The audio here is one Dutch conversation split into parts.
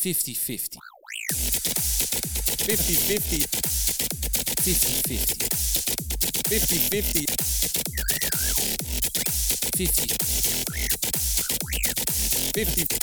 50 50. 50 50. 50 50. 50 50. 50 50.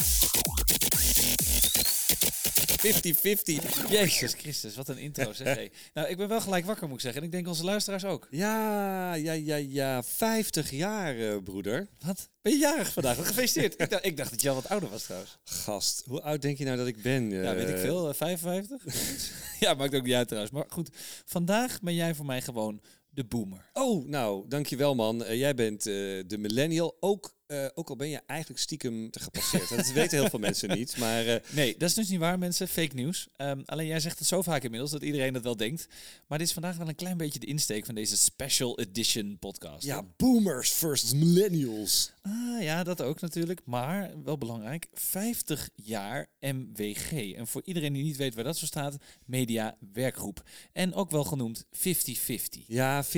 50-50. Jezus Christus, wat een intro zeg. Hey. Nou, ik ben wel gelijk wakker moet ik zeggen. En ik denk onze luisteraars ook. Ja, ja, ja, ja. 50 jaar, eh, broeder. Wat? Ben je jarig vandaag? Gefeliciteerd. ik, dacht, ik dacht dat je al wat ouder was trouwens. Gast, hoe oud denk je nou dat ik ben? Ja, weet ik Eh, veel. eh, 55? ja, maakt ook niet uit trouwens. Maar goed, vandaag ben jij voor mij gewoon de boomer. Oh, nou, dankjewel man. Eh, jij bent eh, de millennial. Ook, eh, ook al ben je eigenlijk stiekem te gepasseerd. dat weten heel veel mensen niet. Maar eh, Nee, dat is dus niet waar, mensen. Fake nieuws. Ehm, alleen jij zegt het zo vaak inmiddels dat iedereen dat wel denkt. Maar dit is vandaag wel een klein beetje de insteek van deze special edition podcast. ja, boomers versus millennials. Ah, ja, dat ook natuurlijk. Maar wel belangrijk, 50 jaar MWG. En voor iedereen die niet weet waar dat voor staat, Media Werkgroep. En ook wel genoemd 50-50. Ja, 50-50.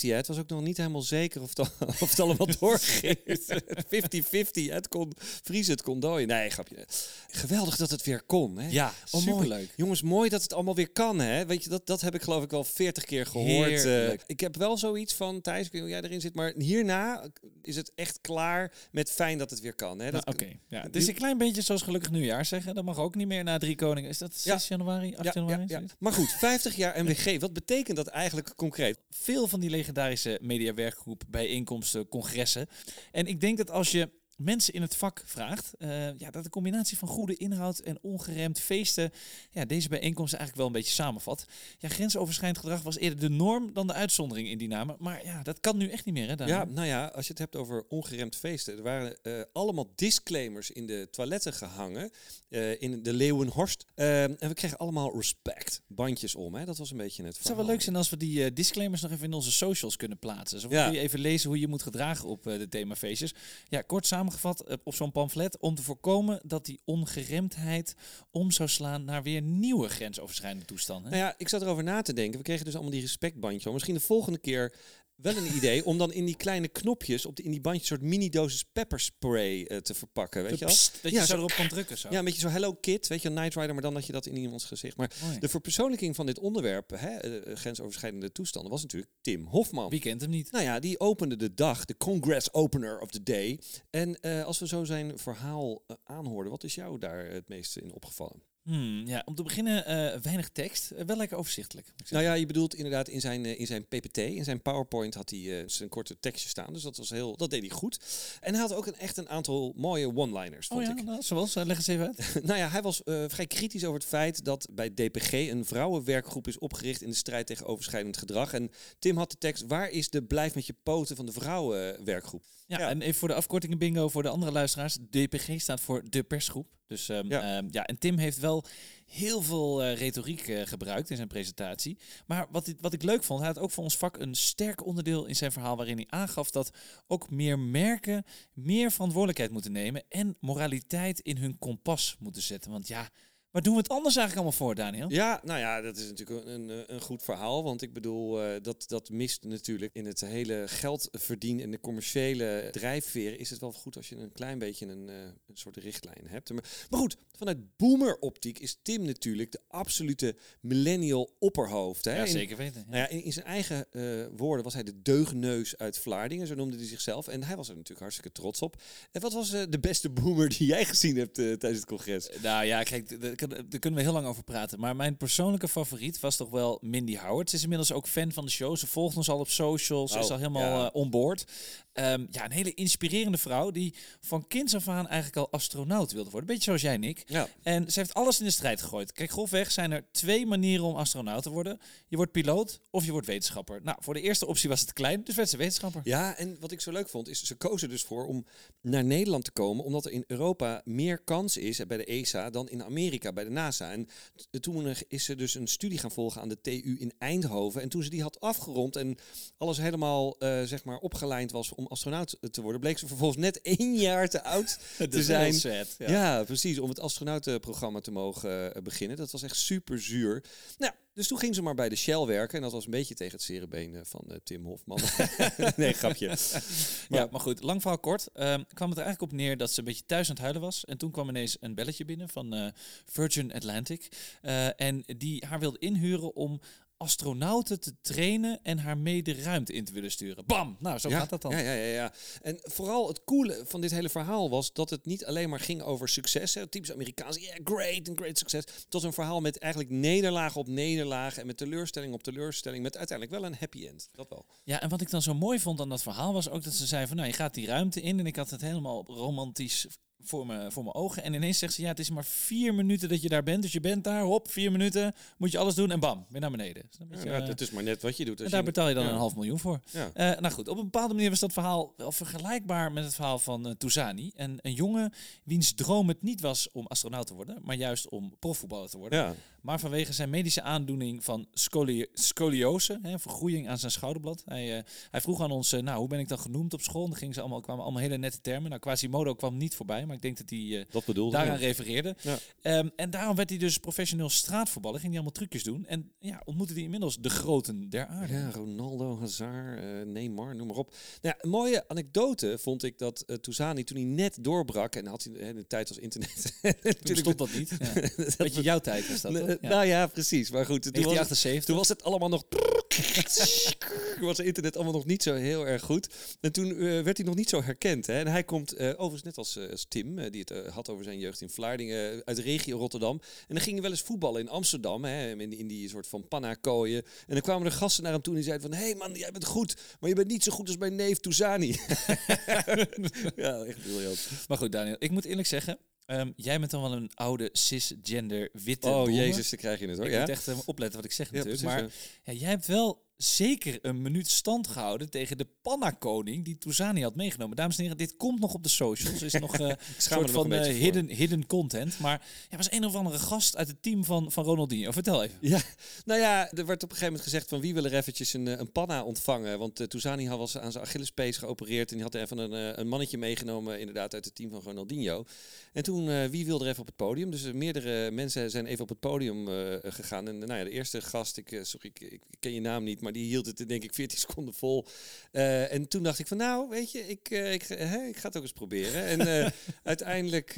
hè. Het was ook nog niet helemaal zeker of het, al- of het allemaal doorging. 50-50. Het kon vriezen, het kon dooien. Nee, grapje. Geweldig dat het weer kon. Hè? Ja, Oh, mooi. superleuk. Jongens, mooi dat het allemaal weer kan, hè? Weet je, dat, dat heb ik geloof ik wel 40 keer gehoord. eh. Heerlijk. ik heb wel zoiets van, Thijs, ik weet niet hoe jij erin zit, maar hierna is het echt klaar met fijn dat het weer kan. Hè? Nou, Oké, ja. het is een klein beetje zoals gelukkig nieuwjaar zeggen. Dat mag ook niet meer na drie koningen. Is dat 6 Ja. januari, 8 ja, januari? ja? Maar goed, 50 jaar MWG, wat betekent dat eigenlijk concreet? veel van die legendarische mediawerkgroep bijeenkomsten, congressen. En ik denk dat als je mensen in het vak vraagt, eh, ja, dat de combinatie van goede inhoud en ongeremd feesten, ja, deze bijeenkomsten eigenlijk wel een beetje samenvat. Ja, grensoverschrijdend gedrag was eerder de norm dan de uitzondering in die namen. Maar ja, dat kan nu echt niet meer, hè? Ja, nou ja, als je het hebt over ongeremd feesten. Er waren eh, allemaal disclaimers in de toiletten gehangen. Eh, in de Leeuwenhorst. Eh, en we kregen allemaal respect. Bandjes om, hè? Dat was een beetje het Het zou wel leuk zijn als we die eh, disclaimers nog even in onze socials kunnen plaatsen. Zo Ja. kun je even lezen hoe je moet gedragen op de themafeestjes. Ja, kort samengevat op zo'n pamflet om te voorkomen dat die ongeremdheid om zou slaan naar weer nieuwe grensoverschrijdende toestanden. Nou ja, ik zat erover na te denken. We kregen dus allemaal die respectbandjes om. Misschien de volgende keer wel een idee om dan in die kleine knopjes, op die, in die bandjes, soort mini-dosis pepperspray eh, te verpakken. Weet je wel? dat je Ja, zo zo- erop kan drukken. Zo. Ja, een beetje zo Hello Kid, weet je, Night Rider, maar dan dat je dat in iemands gezicht. Maar Mooi. de verpersoonlijking van dit onderwerp, hè, eh, grensoverschrijdende toestanden, was natuurlijk Tim Hofman. Wie kent hem niet? Nou ja, die opende de dag, de Congress Opener of the Day. En eh, als we zo zijn verhaal aanhoorden, wat is jou daar het meeste in opgevallen? Hmm, ja, om te beginnen eh, weinig tekst, eh, wel lekker overzichtelijk. Nou ja, je bedoelt inderdaad in zijn, eh, in zijn PPT, in zijn PowerPoint had hij zijn korte tekstje staan. Dus dat, was heel, dat deed hij goed. En hij had ook een, echt een aantal mooie one-liners, oh ja, ik. nou, zoals, leg eens even uit. nou ja, hij was vrij kritisch over het feit dat bij DPG een vrouwenwerkgroep is opgericht in de strijd tegen overschrijdend gedrag. En Tim had de tekst, waar is de blijf met je poten van de vrouwenwerkgroep? Ja, Ja. en even voor de afkortingen bingo voor de andere luisteraars. DPG staat voor de persgroep. Dus ehm, Ja. ja. ja, en Tim heeft wel heel veel eh, retoriek eh, gebruikt in zijn presentatie. Maar wat, ik- wat ik leuk vond, hij had ook voor ons vak een sterk onderdeel in zijn verhaal waarin hij aangaf dat ook meer merken meer verantwoordelijkheid moeten nemen en moraliteit in hun kompas moeten zetten. Want ja, waar doen we het anders eigenlijk allemaal voor, Daniel? Ja, nou ja, dat is natuurlijk een, een, een goed verhaal. Want ik bedoel, eh, dat, dat mist natuurlijk in het hele geld verdienen en de commerciële drijfveren. Is het wel goed als je een klein beetje een, eh, een soort richtlijn hebt. Maar, maar goed, vanuit boomer-optiek is Tim natuurlijk de absolute millennial opperhoofd. Hè? Ja, zeker weten. Nou ja, in, in zijn eigen eh, woorden was hij de deugneus uit Vlaardingen, zo noemde hij zichzelf. En hij was er natuurlijk hartstikke trots op. En wat was eh, de beste boomer die jij gezien hebt eh, tijdens het congres? Nou ja, kijk, daar kun- daar kunnen we heel lang over praten. Maar mijn persoonlijke favoriet was toch wel Mindy Howard. Ze is inmiddels ook fan van de show. Ze volgt ons al op socials. Ze is Oh, al helemaal ja. eh, on board. Ehm, ja, een hele inspirerende vrouw die van kinds af aan eigenlijk al astronaut wilde worden. Beetje zoals jij, Nick. Ja. En ze heeft alles in de strijd gegooid. Kijk, grofweg zijn er twee manieren om astronaut te worden. Je wordt piloot of je wordt wetenschapper. Nou, voor de eerste optie was het klein, dus werd ze wetenschapper. Ja, en wat ik zo leuk vond, is ze kozen dus voor om naar Nederland te komen, omdat er in Europa meer kans is bij de ESA dan in Amerika bij de NASA. En toen is ze dus een studie gaan volgen aan de TU in Eindhoven. En toen ze die had afgerond en alles helemaal eh, zeg maar opgelijnd was om astronaut te worden, bleek ze vervolgens net één jaar te oud te zijn. Ja. ja. precies. Om het astronautenprogramma te mogen eh, beginnen. Dat was echt super zuur. Nou, dus toen ging ze maar bij de Shell werken. En dat was een beetje tegen het cerebeen eh, van eh, Tim Hofman. nee, grapje. Ja, maar goed, lang verhaal kort. ehm, kwam het er eigenlijk op neer dat ze een beetje thuis aan het huilen was. En toen kwam ineens een belletje binnen van Virgin Atlantic. En die haar wilde inhuren om astronauten te trainen en haar mee de ruimte in te willen sturen. Bam! Nou, zo ja, gaat dat dan. Ja, ja, ja, ja. En vooral het coole van dit hele verhaal was dat het niet alleen maar ging over succes. Hè, typisch Amerikaans, yeah, great and great succes. Was een verhaal met eigenlijk nederlaag op nederlaag en met teleurstelling op teleurstelling. Met uiteindelijk wel een happy end. Dat wel. Ja, en wat ik dan zo mooi vond aan dat verhaal was ook dat ze zei van, nou, je gaat die ruimte in en ik had het helemaal romantisch voor, me, voor mijn ogen. En ineens zegt ze, ja, het is maar vier minuten dat je daar bent. Dus je bent daar, hop, vier minuten, moet je alles doen en bam, weer naar beneden. Dus Ja, het is maar net wat je doet. en Als daar je- betaal je dan ja. een half miljoen voor. Ja. Eh, nou goed, op een bepaalde manier was dat verhaal wel vergelijkbaar met het verhaal van Touzani. En een jongen wiens droom het niet was om astronaut te worden, maar juist om profvoetballer te worden. Maar vanwege zijn medische aandoening van scoli scoliose, hè, vergroeiing aan zijn schouderblad. Hij, eh, hij vroeg aan ons, nou, hoe ben ik dan genoemd op school? Dan gingen ze allemaal, kwamen allemaal hele nette termen. Nou, Quasimodo kwam niet voorbij, maar ik denk dat hij Dat bedoelde daaraan refereerde. Ja. Ehm, en daarom werd hij dus professioneel straatvoetballer. Ging hij allemaal trucjes doen. En ja, ontmoette hij inmiddels de groten der aarde. Ja, Ronaldo, Hazard, eh, Neymar, noem maar op. Nou ja, een mooie anekdote vond ik dat Touzani toen hij net doorbrak en had hij eh, de tijd als internet. Toen stond dat niet. Ja. Weet je, jouw tijd was dat, toch? Nou ja, precies. Maar goed, toen was, het, 1978. toen was het allemaal nog. was internet allemaal nog niet zo heel erg goed. En toen eh, werd hij nog niet zo herkend. Hè? En hij komt eh, overigens net als, eh, Tim, die het had over zijn jeugd in Vlaardingen, uit de regio Rotterdam. En dan ging hij wel eens voetballen in Amsterdam, hè, in, in die soort van panna-kooien. En dan kwamen er gasten naar hem toe en die zeiden van... Hé hey man, jij bent goed, maar je bent niet zo goed als mijn neef Touzani. ja, echt briljant. Maar goed, Daniel, ik moet eerlijk zeggen, ehm, jij bent dan wel een oude cisgender witte Oh jezus, dan krijg je het hoor. Ik Ja? moet echt eh, opletten wat ik zeg Ja, natuurlijk. precies, maar ja, jij hebt wel zeker een minuut stand gehouden tegen de panna-koning die Touzani had meegenomen. Dames en heren, dit komt nog op de socials. Is nog eh, een soort van voor. hidden, hidden content. Maar er was een of andere gast uit het team van, van Ronaldinho. Vertel even. Ja, nou ja, er werd op een gegeven moment gezegd van wie wil er eventjes een, eh, een panna ontvangen. Want uh, Touzani had was aan zijn Achillespees geopereerd en die had even een, een mannetje meegenomen inderdaad uit het team van Ronaldinho. En toen, wie wilde er even op het podium? Dus meerdere mensen zijn even op het podium gegaan. En nou ja, de eerste gast, ik, sorry, ik, ik ken je naam niet, maar die hield het denk ik 14 seconden vol. Eh, en toen dacht ik van nou, weet je, ik, eh, ik, hè, ik ga het ook eens proberen. En eh, uiteindelijk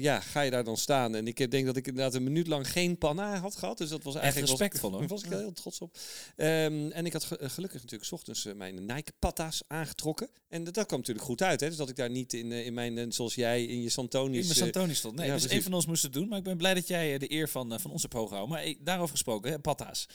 ja, ga je daar dan staan. En ik denk dat ik inderdaad een minuut lang geen panna had gehad. Dus dat was Echt eigenlijk... was- respectvol daar was ik heel trots op. Ehm, en ik had ge- gelukkig natuurlijk 's ochtends mijn Nike patta's aangetrokken. En dat, dat kwam natuurlijk goed uit. Hè? Dus dat ik daar niet in, in mijn, zoals jij, in je In Santonis... mijn eh, Santoni stond. Nee, ja, dus precies. een van ons moest het doen. Maar ik ben blij dat jij de eer van, van onze pro houdt. Maar daarover gesproken, hè, Patta's.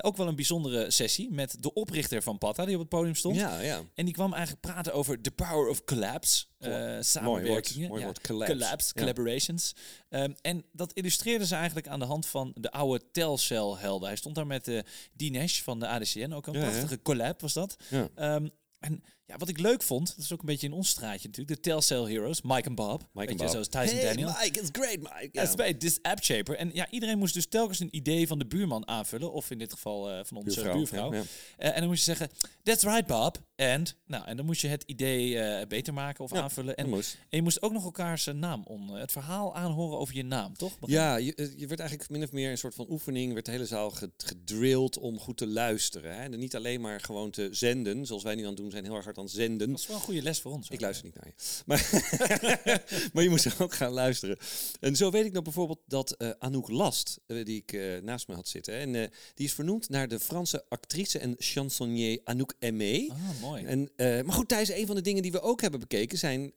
Ook wel een bijzondere sessie met de oprichter van Patta die op het podium stond. ja, ja. En die kwam eigenlijk praten over the power of collapse. eh Mooi woord, samenwerkingen. mooi ja. woord, collapse. Collapse, Ja. collaborations. Ehm, en dat illustreerde ze eigenlijk aan de hand van de oude Telcel-helden. Hij stond daar met uh, Dinesh van de ADCN. Ook een Ja, ja. prachtige collab was dat. Ja. Ehm, en ja, wat ik leuk vond, dat is ook een beetje in ons straatje natuurlijk, de Telcel Heroes, Mike en Bob. Mike en Bob. Zoals Tyson Hey, Daniel. Mike, it's great, Mike. Ja, is bij This App Shaper. En ja, iedereen moest dus telkens een idee van de buurman aanvullen. Of in dit geval eh, van onze buurvrouw. Ja, ja. Eh, en dan moest je zeggen, that's right Bob. And, nou, en dan moest je het idee eh, beter maken of Ja, aanvullen. En, moest. en je moest ook nog elkaars naam on, het verhaal aanhoren over je naam, toch? Ja, je, je werd eigenlijk min of meer een soort van oefening, werd de hele zaal ge- gedrilled om goed te luisteren. Hè? En niet alleen maar gewoon te zenden, zoals wij nu aan het doen zijn, heel erg het zenden. Dat is wel een goede les voor ons. Ik luister niet naar je. Maar, maar je moest ook gaan luisteren. En zo weet ik nog bijvoorbeeld dat eh, Anouk Last, eh, die ik eh, naast me had zitten, en die is vernoemd naar de Franse actrice en chansonnier Anouk Aimé. Ah, mooi. En, maar goed, Thijs, een van de dingen die we ook hebben bekeken zijn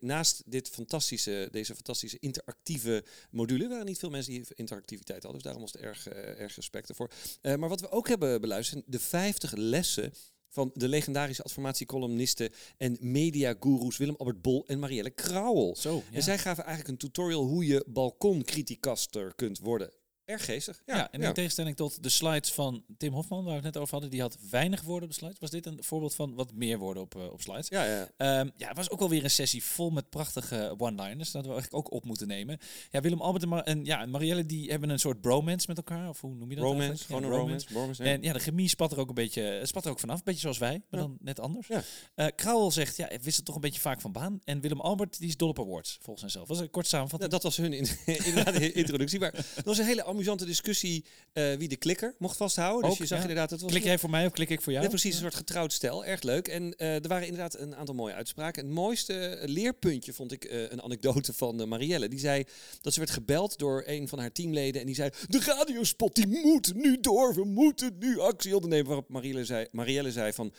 naast dit fantastische, deze fantastische interactieve module, waren niet veel mensen die interactiviteit hadden, dus daarom was het erg, erg respect ervoor. Maar wat we ook hebben beluisterd, de 50 lessen van de legendarische adformatiecolumnisten en mediagoeroes Willem Albert Bol en Marielle Krauwel. Zo, ja. En zij gaven eigenlijk een tutorial hoe je balkoncriticaster kunt worden. Erg geestig. Ja, Ja, en in tegenstelling tot de slides van Tim Hofman, waar we het net over hadden, die had weinig woorden op de slides. Was dit een voorbeeld van wat meer woorden op, eh, op slides? ja, ja. Ehm, ja, het was ook alweer een sessie vol met prachtige one-liners. Dat we eigenlijk ook op moeten nemen. Ja, Willem Albert en, Mar en, ja, Marielle die hebben een soort bromance met elkaar. Of hoe noem je dat Romance, eigenlijk? gewoon Ja, een romance. En ja, de chemie spat er ook een beetje, het spat er ook vanaf. Een beetje zoals wij, maar dan net anders. Ja. Eh, Krauwel zegt, ja, wist het toch een beetje vaak van baan. En Willem Albert, die is dol op awards, volgens hemzelf. Was een kort samenvatting. dat was hun in, inderdaad de introductie. Maar er was een hele amusante discussie eh, wie de klikker mocht vasthouden. Dus je zag ja. inderdaad, het was klik jij voor mij of klik ik voor jou? Ja, precies, een soort getrouwd stel. Erg leuk. En eh, er waren inderdaad een aantal mooie uitspraken. Het mooiste leerpuntje vond ik eh, een anekdote van Marielle. Die zei dat ze werd gebeld door een van haar teamleden. En die zei, de radiospot die moet nu door. We moeten nu actie ondernemen. Waarop Marielle zei, Marielle zei van...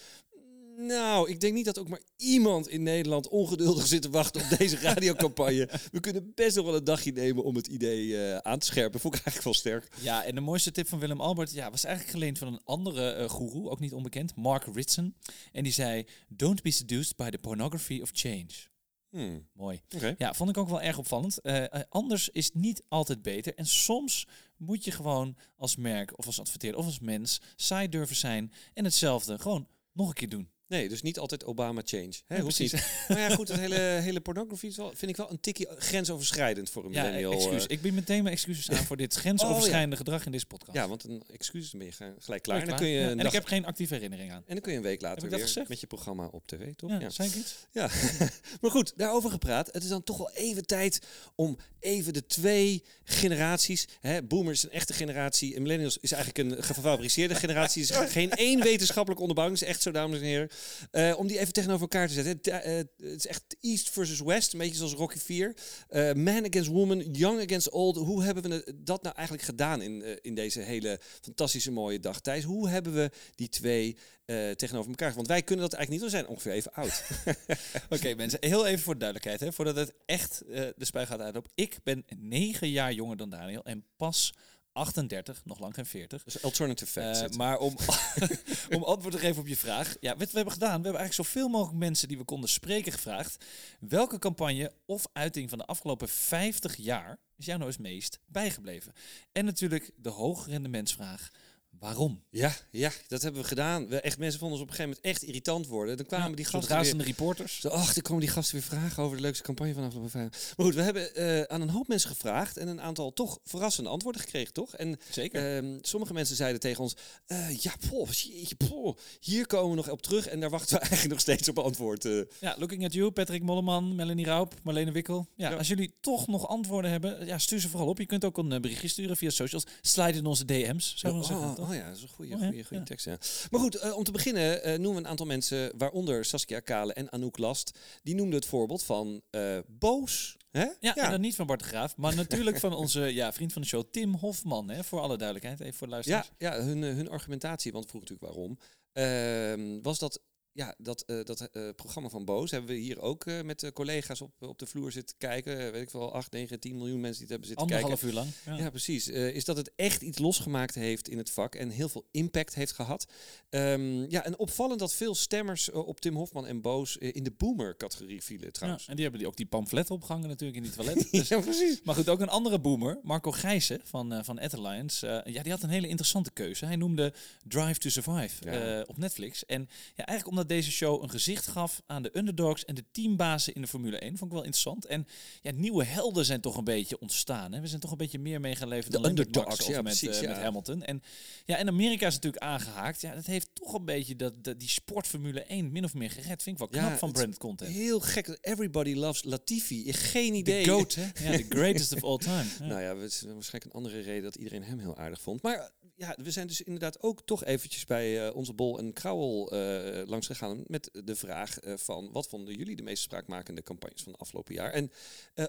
Nou, ik denk niet dat ook maar iemand in Nederland ongeduldig zit te wachten op deze radiocampagne. We kunnen best nog wel een dagje nemen om het idee eh, aan te scherpen. Vond ik eigenlijk wel sterk. Ja, en de mooiste tip van Willem Albert ja, was eigenlijk geleend van een andere eh goeroe, ook niet onbekend, Mark Ritson. En die zei, don't be seduced by the pornography of change. Hmm, Mooi. Ja, vond ik ook wel erg opvallend. Eh, anders is niet altijd beter. En soms moet je gewoon als merk of als adverteerder of als mens saai durven zijn en hetzelfde gewoon nog een keer doen. Nee, dus niet altijd Obama change. Hè, Ja, hoeft precies. niet. Maar ja, goed, het hele, hele pornografie is wel, vind ik wel een tikje grensoverschrijdend voor een Ja, millennial. excuus. eh. Ik bied meteen mijn excuses aan voor dit grensoverschrijdende gedrag in deze podcast. ja, want een excuus ben je gelijk- klaar. Klaar, En dan kun je En ik heb geen actieve herinnering aan. en dan kun je een week later dat weer met je programma op tv, toch? Ja, ik iets? Ja, maar goed, daarover gepraat. Het is dan toch wel even tijd om even de twee generaties. Hè, boomers is een echte generatie en millennials is eigenlijk een gefabriceerde generatie. Er is geen één wetenschappelijk onderbouwing. Is echt zo, dames en heren. Eh, om die even tegenover elkaar te zetten. Het, eh, het is echt East versus West, een beetje zoals Rocky 4. Eh, man against woman, young against old. Hoe hebben we dat nou eigenlijk gedaan in, eh, in deze hele fantastische mooie dag, Thijs? Hoe hebben we die twee eh, tegenover elkaar? Want wij kunnen dat eigenlijk niet, we zijn ongeveer even oud. Oké mensen, heel even voor de duidelijkheid, hè, voordat het echt eh, de spui gaat uitop. Ik ben negen jaar jonger dan Daniel en pas 38, nog lang geen 40. Dus alternative Eh, facts. zitten. maar om, om antwoord te geven op je vraag. Ja, wat we hebben gedaan, we hebben eigenlijk zoveel mogelijk mensen die we konden spreken gevraagd. Welke campagne of uiting van de afgelopen 50 jaar is jou nou eens meest bijgebleven? En natuurlijk de hoogrendementsvraag. Waarom? Ja, ja, dat hebben we gedaan. We, echt, mensen vonden ons op een gegeven moment echt irritant worden. Dan kwamen die gasten weer... razende reporters. Zo, ach, dan komen die gasten weer vragen over de leukste campagne van afgelopen vijf. Maar goed, we hebben eh, aan een hoop mensen gevraagd en een aantal toch verrassende antwoorden gekregen, toch? En Zeker. ehm, sommige mensen zeiden tegen ons, eh, ja, poh, jeetje, poh, hier komen we nog op terug en daar wachten we eigenlijk nog steeds op antwoord. eh. Ja, Looking at You, Patrick Molleman, Melanie Raup, Marlene Wikkel. Ja, Ja. als jullie toch nog antwoorden hebben, ja, stuur ze vooral op. Je kunt ook een berichtje sturen via socials. Slide in onze DM's, zou ik oh, zeggen. Oh ja, dat is een goede, Oh ja, goede, goede ja. tekst. Ja. Maar goed, eh, om te beginnen eh, noemen we een aantal mensen, waaronder Saskia Kale en Anouk Last. Die noemden het voorbeeld van eh, Boos. Hè? Ja, en dan niet van Bart de Graaf, maar natuurlijk van onze ja, vriend van de show, Tim Hofman. Hè, voor alle duidelijkheid, even voor de Ja, luisteraars. ja hun, eh, hun argumentatie, want vroeg natuurlijk waarom, ehm, was dat ja, dat, eh, dat eh, programma van Boos hebben we hier ook eh, met de collega's op, op de vloer zitten kijken. Weet ik wel, 8, 9, 10 miljoen mensen die het hebben zitten kijken. Anderhalf uur lang. Ja. Ja, precies. Is dat het echt iets losgemaakt heeft in het vak en heel veel impact heeft gehad. Ehm, ja, en opvallend dat veel stemmers op Tim Hofman en Boos in de boomer-categorie vielen Ja, trouwens. en die hebben die ook die pamfletten opgehangen natuurlijk in die toilet. Dus Ja, precies. Maar goed, ook een andere boomer, Marco Gijzen van, van Alliance. Ja, die had een hele interessante keuze. Hij noemde Drive to Survive Ja. op Netflix. En ja, eigenlijk omdat deze show een gezicht gaf aan de underdogs en de teambazen in de Formule 1. Vond ik wel interessant. En ja, nieuwe helden zijn toch een beetje ontstaan. Hè? We zijn toch een beetje meer meegeleverd De dan underdogs, Max of ja, met, precies, uh, ja. met Hamilton. En ja, en Amerika is natuurlijk aangehaakt. Ja, dat heeft toch een beetje dat, dat, die sport Formule 1 min of meer gered. Vind ik wel knap van branded content. Heel gek. Everybody loves Latifi. Geen De idee. GOAT, hè? Ja, the greatest of all time. Nou ja, het is waarschijnlijk een andere reden dat iedereen hem heel aardig vond. Maar ja, we zijn dus inderdaad ook toch eventjes bij eh, onze Bol en Krauwel eh, langs gegaan met de vraag eh, van wat vonden jullie de meest spraakmakende campagnes van het afgelopen jaar? En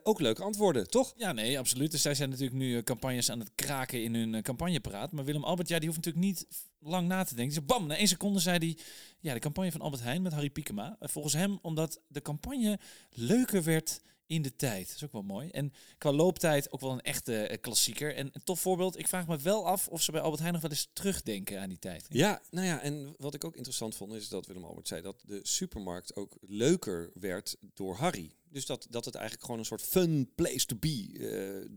ook leuke antwoorden, toch? Ja, nee, absoluut. Dus zij zijn natuurlijk nu campagnes aan het kraken in hun campagnepraat. Maar Willem Albert, ja, die hoeft natuurlijk niet lang na te denken. Dus bam, na één seconde zei hij... Ja, de campagne van Albert Heijn met Harry Piekema. Volgens hem omdat de campagne leuker werd in de tijd. Dat is ook wel mooi. En qua looptijd ook wel een echte eh, klassieker. En een tof voorbeeld. Ik vraag me wel af of ze bij Albert Heijn nog wel eens terugdenken aan die tijd. Ja, nou ja, en wat ik ook interessant vond is dat Willem Albert zei dat de supermarkt ook leuker werd door Harry. Dus dat, dat het eigenlijk gewoon een soort fun place to be eh,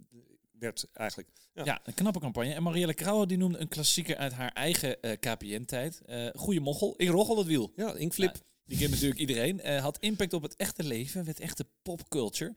werd eigenlijk. Ja. Ja. een knappe campagne. En Marielle Krauwe die noemde een klassieker uit haar eigen eh, KPN-tijd. Eh goeie mochel. Ik roggel het wiel. Ja, inkflip. Ja, die kent natuurlijk iedereen. Eh, had impact op het echte leven, werd echte popculture.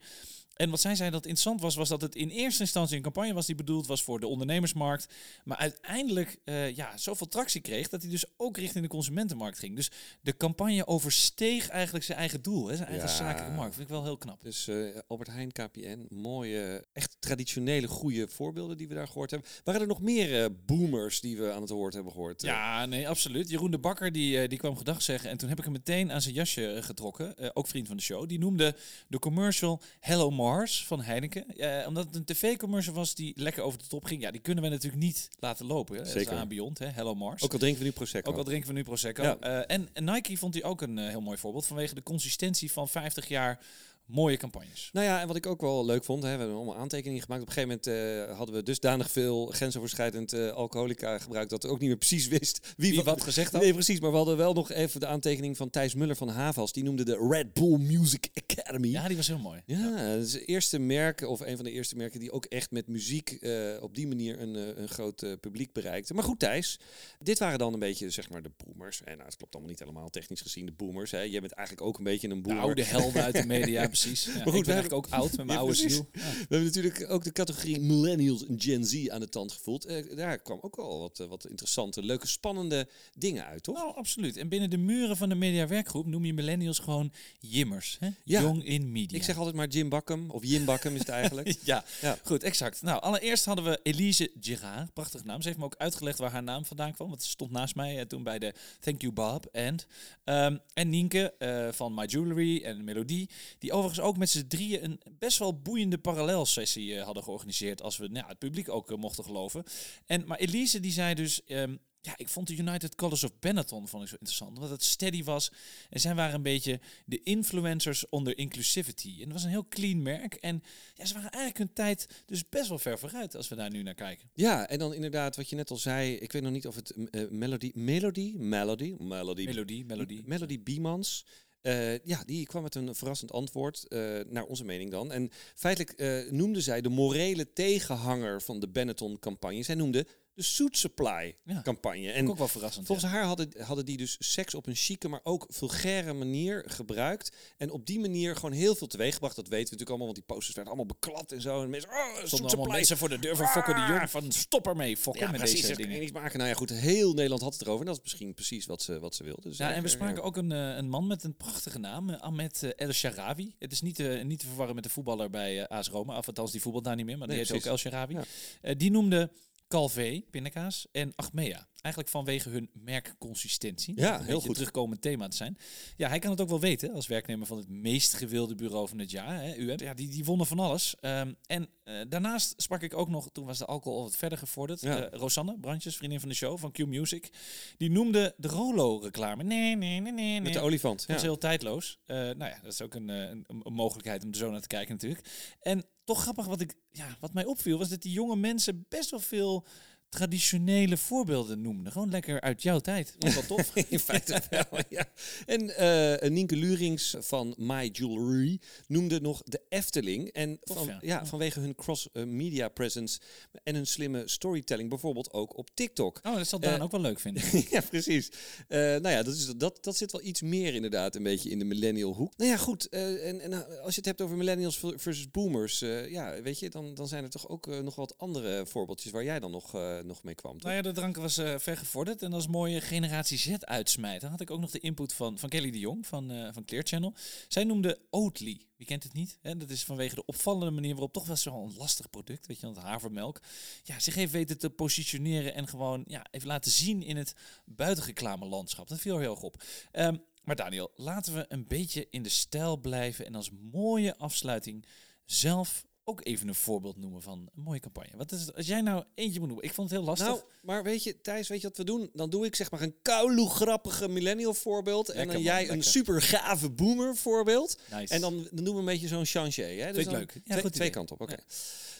En wat zij zei dat interessant was, was dat het in eerste instantie een campagne was die bedoeld was voor de ondernemersmarkt. Maar uiteindelijk eh, ja, zoveel tractie kreeg dat hij dus ook richting de consumentenmarkt ging. Dus de campagne oversteeg eigenlijk zijn eigen doel, hè, zijn eigen Ja. zakelijke markt. Vind ik wel heel knap. Dus eh, Albert Heijn, KPN, mooie, echt traditionele, goede voorbeelden die we daar gehoord hebben. Waren er nog meer eh, boomers die we aan het woord hebben gehoord? eh? Ja, nee, absoluut. Jeroen de Bakker die, die kwam gedag zeggen. En toen heb ik hem meteen aan zijn jasje getrokken. Ook vriend van de show. Die noemde de commercial Hello Mars van Heineken. Omdat het een tv-commercial was die lekker over de top ging. Ja, die kunnen we natuurlijk niet laten lopen. Hè. Zeker. aan Beyond, hè. Hello Mars. Ook al drinken we nu Prosecco. Ook al drinken we nu Prosecco. Ja. Eh, en, en Nike vond hij ook een eh, heel mooi voorbeeld. Vanwege de consistentie van 50 jaar mooie campagnes. Nou ja, en wat ik ook wel leuk vond, hè, we hebben allemaal aantekeningen gemaakt. Op een gegeven moment eh, hadden we dusdanig veel grensoverschrijdend eh, alcoholica gebruikt dat we ook niet meer precies wist wie, Wie wat gezegd had. Nee, precies. Maar we hadden wel nog even de aantekening van Thijs Muller van Havas. Die noemde de Red Bull Music Academy. Ja, die was heel mooi. Ja, dat is het eerste merk, of een van de eerste merken die ook echt met muziek eh, op die manier een, een groot publiek bereikte. Maar goed, Thijs, dit waren dan een beetje zeg maar de boomers. En nou, het klopt allemaal niet helemaal technisch gezien, de boomers. Hè. Jij bent eigenlijk ook een beetje een De boomer. oude helden uit de media, precies. Ja, goed, ik we ben eigenlijk ook oud met mijn Ja, oude ziel. Ja. We hebben natuurlijk ook de categorie millennials en Gen Z aan de tand gevoeld. Eh, daar kwam ook wel wat, eh, wat interessante, leuke, spannende dingen uit, toch? Nou, absoluut. En binnen de muren van de mediawerkgroep noem je millennials gewoon jimmers. Hè? Ja. Jong in media. Ik zeg altijd maar Jim Bakkum, of Jim Bakkum is het eigenlijk. ja, goed, exact. Nou, allereerst hadden we Elise Girard. Prachtig naam. Ze heeft me ook uitgelegd waar haar naam vandaan kwam. Want ze stond naast mij eh, toen bij de Thank You Bob. And, Ehm, en Nienke van My Jewelry en Melodie. Die overigens ook met z'n drieën een best wel boeiende parallelsessie eh, hadden georganiseerd. Als we nou, het publiek ook eh, mochten geloven. En, maar Elise die zei dus... ehm, ja, ik vond de United Colors of Benetton vond ik zo interessant. Omdat het steady was. En zij waren een beetje de influencers onder inclusivity. En het was een heel clean merk. En ja, ze waren eigenlijk hun tijd dus best wel ver vooruit als we daar nu naar kijken. Ja, en dan inderdaad wat je net al zei. Ik weet nog niet of het eh, Melody, Melody, Melody, Melody, Melodie, melodie. Melody Biemans. Eh, ja, die kwam met een verrassend antwoord, eh, naar onze mening dan. En feitelijk eh, noemde zij de morele tegenhanger van de Benetton-campagne. Zij noemde de Suit Ja. Supply-campagne. En ook wel verrassend. Volgens haar hadden, hadden die dus seks op een chique, maar ook vulgaire manier gebruikt. En op die manier gewoon heel veel teweeggebracht. Dat weten we natuurlijk allemaal, want die posters werden allemaal beklapt en zo. En mensen, oh, Suit stonden allemaal Supply. mensen voor de deur van Fokker de Jong van stop ermee, Fokker, Ja, met precies. deze dingen. niet maken. Nou ja, goed. Heel Nederland had het erover. En dat is misschien precies wat ze, wat ze wilde. Dus Ja, en we eh, spraken ook een, eh, een man met een prachtige naam, eh, Ahmed El Sharawi. Het is niet, niet te verwarren met de voetballer bij eh AS Roma, of althans die voetbalt daar niet meer, maar die Nee, heet ook El. Sharawi. Ja. Die noemde Calvé, pindakaas, en Achmea. Eigenlijk vanwege hun merkconsistentie. Ja, heel goed. terugkomend thema te zijn. Ja, hij kan het ook wel weten als werknemer van het meest gewilde bureau van het jaar, hè, UM. Ja, die, die wonnen van alles. Ehm, en eh, daarnaast sprak ik ook nog, toen was de alcohol al wat verder gevorderd, Ja. eh, Rosanne Brandjes, vriendin van de show, van Q Music. Die noemde de Rolo-reclame. Nee, nee, nee, nee, Met de olifant. Dat is heel tijdloos. Eh, nou ja, dat is ook een, een, een mogelijkheid om er zo naar te kijken natuurlijk. En toch grappig wat, ik, ja, wat mij opviel, was dat die jonge mensen best wel veel traditionele voorbeelden noemden. Gewoon lekker uit jouw tijd. Was wel tof. In feite wel, ja. En eh Nienke Lurings van My Jewelry noemde nog de Efteling. En Tof, van, ja. vanwege hun cross-media presence en hun slimme storytelling, bijvoorbeeld ook op TikTok. Oh, dat zal Daan Eh, ook wel leuk vinden. ja, precies. Eh, nou ja, dat, is, dat, dat zit wel iets meer inderdaad een beetje in de millennial hoek. Nou ja, goed. eh, en, en als je het hebt over millennials versus boomers, eh, ja, weet je, dan, dan zijn er toch ook eh, nog wat andere voorbeeldjes waar jij dan nog, eh, nog mee kwam. toch? Nou ja, de drank was eh ver gevorderd. En als mooie generatie Z uitsmijt. Dan had ik ook nog de input van, van Kelly de Jong van, eh van Clear Channel. Zij noemde Oatly. Wie kent het niet? Hè? Dat is vanwege de opvallende manier waarop toch wel zo'n lastig product, weet je, want havermelk, ja, zich heeft weten te positioneren en gewoon ja, even laten zien in het buitenreclame landschap. Dat viel heel erg op. Ehm, maar Daniel, laten we een beetje in de stijl blijven en als mooie afsluiting zelf ook even een voorbeeld noemen van een mooie campagne. Wat is het, als jij nou eentje moet noemen? Ik vond het heel lastig. Nou, maar weet je, Thijs, weet je wat we doen? Dan doe ik zeg maar een koude grappige millennial voorbeeld. en dan man, jij een super gave boomer voorbeeld. nice. En dan, dan doen we een beetje zo'n changé. Hè? Dus dan leuk. Ja, twee, twee kanten op, oké.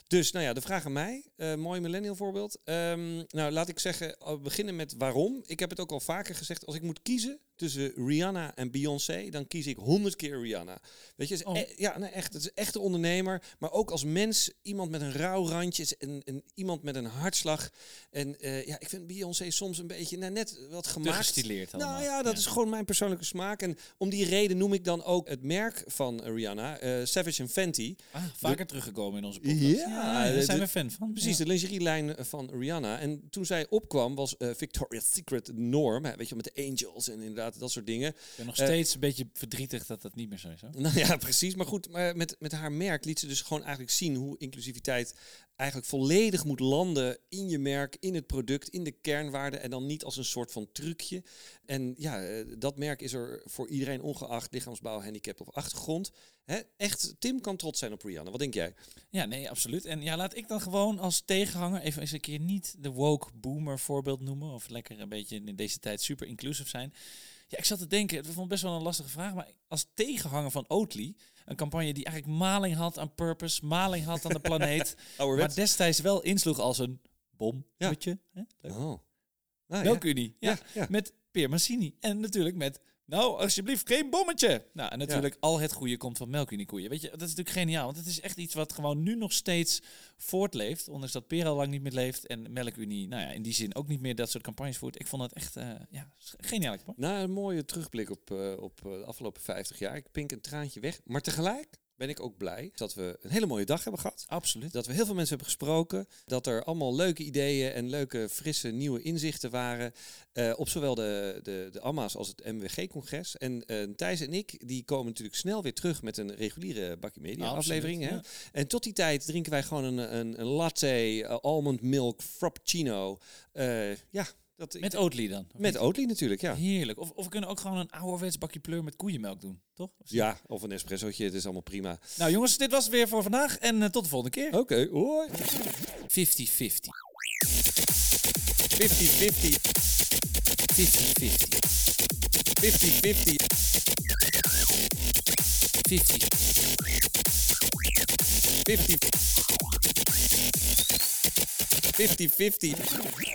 Dus, nou ja, de vraag aan mij. Eh, mooi millennial voorbeeld. Ehm, nou, laat ik zeggen, beginnen met waarom. Ik heb het ook al vaker gezegd. Als ik moet kiezen tussen Rihanna en Beyoncé, dan kies ik honderd keer Rihanna. Weet je, Oh. e- ja, nee, echt. Het is echt een ondernemer, maar ook als mens iemand met een rauw randje en, en iemand met een hartslag. En eh, ja, ik vind Beyoncé soms een beetje nou, net wat Te gemaakt. gestileerd allemaal. Nou ja, dat is gewoon mijn persoonlijke smaak. En om die reden noem ik dan ook het merk van Rihanna, eh, Savage Fenty. Ah, vaker teruggekomen in onze podcast. Ja, daar de- zijn we fan van. Precies, Ja. de lingerielijn van Rihanna. En toen zij opkwam was eh, Victoria's Secret de norm. Hè, weet je, met de angels en inderdaad dat soort dingen. Ik ben nog Eh, steeds een beetje verdrietig dat dat niet meer zo is. Nou ja, precies. Maar goed, maar met, met haar merk liet ze dus gewoon eigenlijk zien hoe inclusiviteit eigenlijk volledig moet landen in je merk, in het product, in de kernwaarden en dan niet als een soort van trucje. En ja, eh, dat merk is er voor iedereen ongeacht lichaamsbouw, handicap of achtergrond. Hè, echt, Tim kan trots zijn op Rihanna. Wat denk jij? Ja, nee, absoluut. En ja, laat ik dan gewoon als tegenhanger even eens een keer niet de woke boomer voorbeeld noemen. Of lekker een beetje in deze tijd super inclusive zijn. Ja, ik zat te denken, het vond best wel een lastige vraag. Maar als tegenhanger van Oatly, een campagne die eigenlijk maling had aan purpose, maling had aan de planeet. maar destijds wel insloeg als een bommetje. hè? Leuk. Oh. Nou, ja. Melkunie. Ja. Ja, ja. Met Peer Massini. En natuurlijk met, nou, alsjeblieft, geen bommetje. Nou, en natuurlijk al het goede komt van Melkunie koeien. Weet je, dat is natuurlijk geniaal. Want het is echt iets wat gewoon nu nog steeds voortleeft. Ondanks dat Peer al lang niet meer leeft. En Melkunie, nou ja, in die zin ook niet meer dat soort campagnes voert. Ik vond het echt, eh ja, geniaal. Nou, een mooie terugblik op, eh, op eh, de afgelopen 50 jaar. Ik pink een traantje weg. Maar tegelijk ben ik ook blij dat we een hele mooie dag hebben gehad. Absoluut. Dat we heel veel mensen hebben gesproken. Dat er allemaal leuke ideeën en leuke, frisse, nieuwe inzichten waren. eh, op zowel de, de, de AMA's als het MWG-congres. En eh, Thijs en ik die komen natuurlijk snel weer terug met een reguliere Bakkie Media aflevering. Hè? absoluut, En tot die tijd drinken wij gewoon een, een, een latte, eh, almond milk, frappuccino. Ja, dat, Met Oatly dan. met? Oatly natuurlijk, ja. Heerlijk. Of, of we kunnen ook gewoon een ouderwets bakje pleur met koeienmelk doen, toch? Of- Ja, of een espressootje, het is allemaal prima. Nou jongens, dit was het weer voor vandaag. En eh, tot de volgende keer. Oké, hoi. 50-50. 50-50. 50-50. 50-50. 50. 50. 50-50.